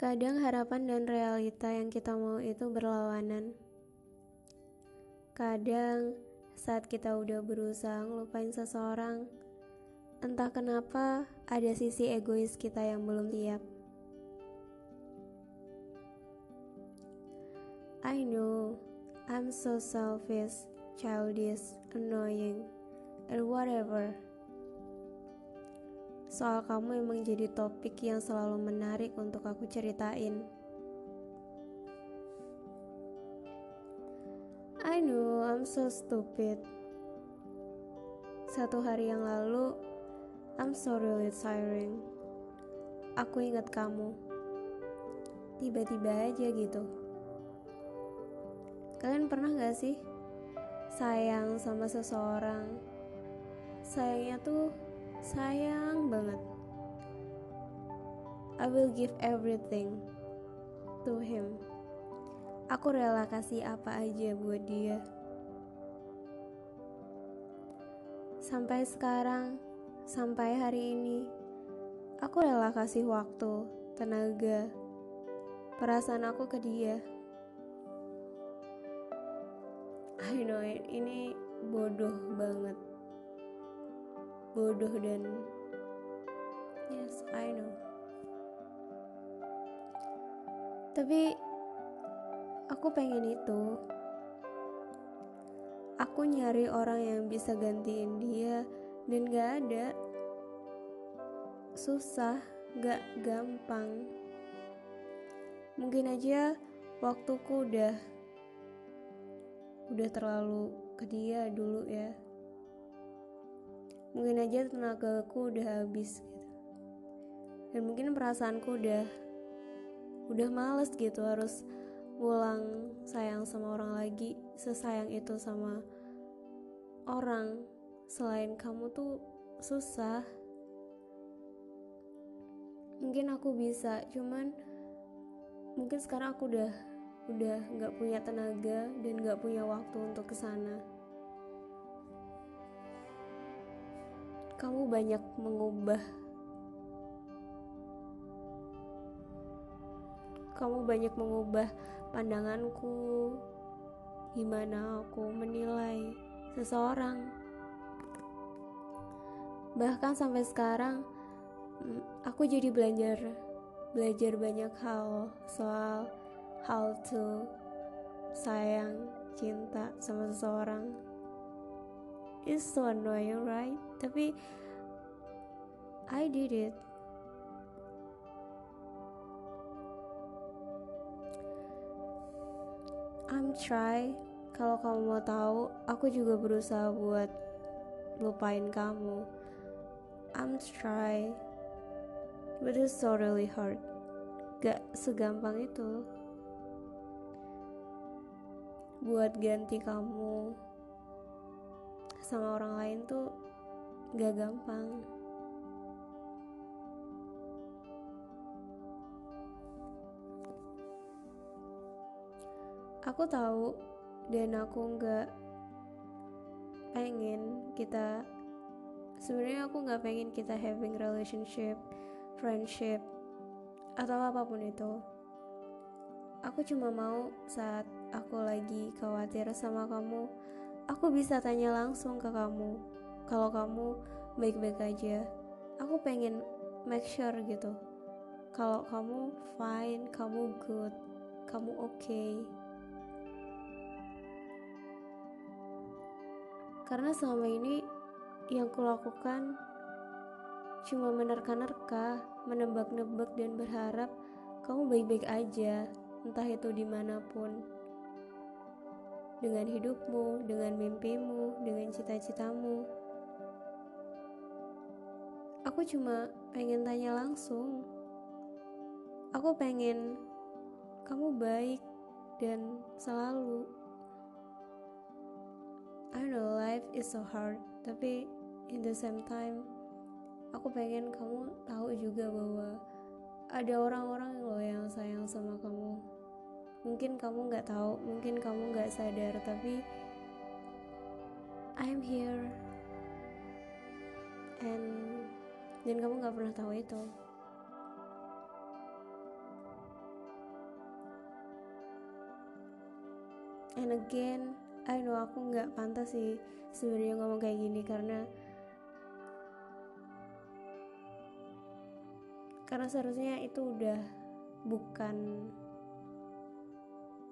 Kadang harapan dan realita yang kita mau itu berlawanan. Kadang saat kita udah berusaha ngelupain seseorang, entah kenapa ada sisi egois kita yang belum siap. I know I'm so selfish, childish, annoying, and whatever. Soal kamu emang jadi topik yang selalu menarik untuk aku ceritain. I know I'm so stupid. Satu hari yang lalu, I'm so really tiring. Aku ingat kamu. Tiba-tiba aja gitu. Kalian pernah gak sih sayang sama seseorang? Sayangnya tuh Sayang banget. I will give everything to him. Aku rela kasih apa aja buat dia. Sampai sekarang, sampai hari ini, aku rela kasih waktu, tenaga, perasaan aku ke dia. I know ini bodoh banget bodoh dan yes I know. Tapi aku pengen itu aku nyari orang yang bisa gantiin dia dan gak ada. Susah gak gampang. Mungkin aja waktuku udah udah terlalu ke dia dulu ya mungkin aja tenagaku udah habis gitu. Dan mungkin perasaanku udah udah males gitu harus ngulang sayang sama orang lagi sesayang itu sama orang. Selain kamu tuh susah. Mungkin aku bisa cuman mungkin sekarang aku udah udah nggak punya tenaga dan nggak punya waktu untuk ke sana kamu banyak mengubah. Kamu banyak mengubah pandanganku gimana aku menilai seseorang. Bahkan sampai sekarang mm, aku jadi belajar belajar banyak hal soal how to sayang cinta sama seseorang it's so annoying right? Tapi I did it. I'm try. Kalau kamu mau tahu aku juga berusaha buat lupain kamu. I'm try. But it's so really hard. Gak segampang itu. Buat ganti kamu sama orang lain tuh gak gampang. Aku tahu dan aku nggak pengen kita sebenarnya aku nggak pengen kita having relationship friendship atau apa pun itu. Aku cuma mau saat aku lagi khawatir sama kamu aku bisa tanya langsung ke kamu. Kalau kamu baik-baik aja aku pengen make sure gitu. Kalau kamu fine kamu good kamu oke okay. karena selama ini yang kulakukan cuma menerka-nerka menebak-nebak dan berharap kamu baik-baik aja entah itu di mana pun dengan hidupmu, dengan mimpimu, dengan cita-citamu. Aku cuma pengen tanya langsung. Aku pengen kamu baik dan selalu. I know life is so hard, tapi in the same time, aku pengen kamu tahu juga bahwa ada orang-orang loh yang sayang sama kamu mungkin kamu nggak tahu mungkin kamu nggak sadar tapi I'm here. And dan kamu nggak pernah tahu itu. And again I know aku nggak pantas sih sebenarnya ngomong kayak gini karena karena seharusnya itu udah bukan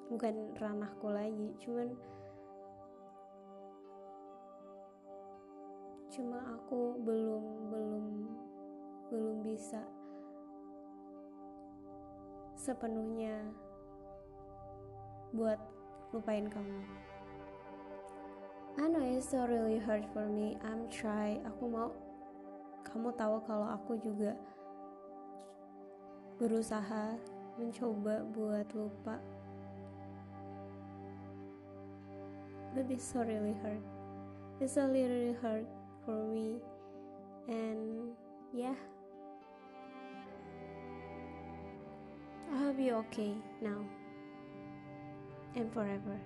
bukan ranahku lagi cuman cuma aku belum belum belum bisa sepenuhnya buat lupain kamu. I know it's so really hard for me I'm try. Aku mau kamu tahu kalau aku juga berusaha mencoba buat lupa but it's so really hard. It's so really hard for me. And yeah. I hope you're okay now. And forever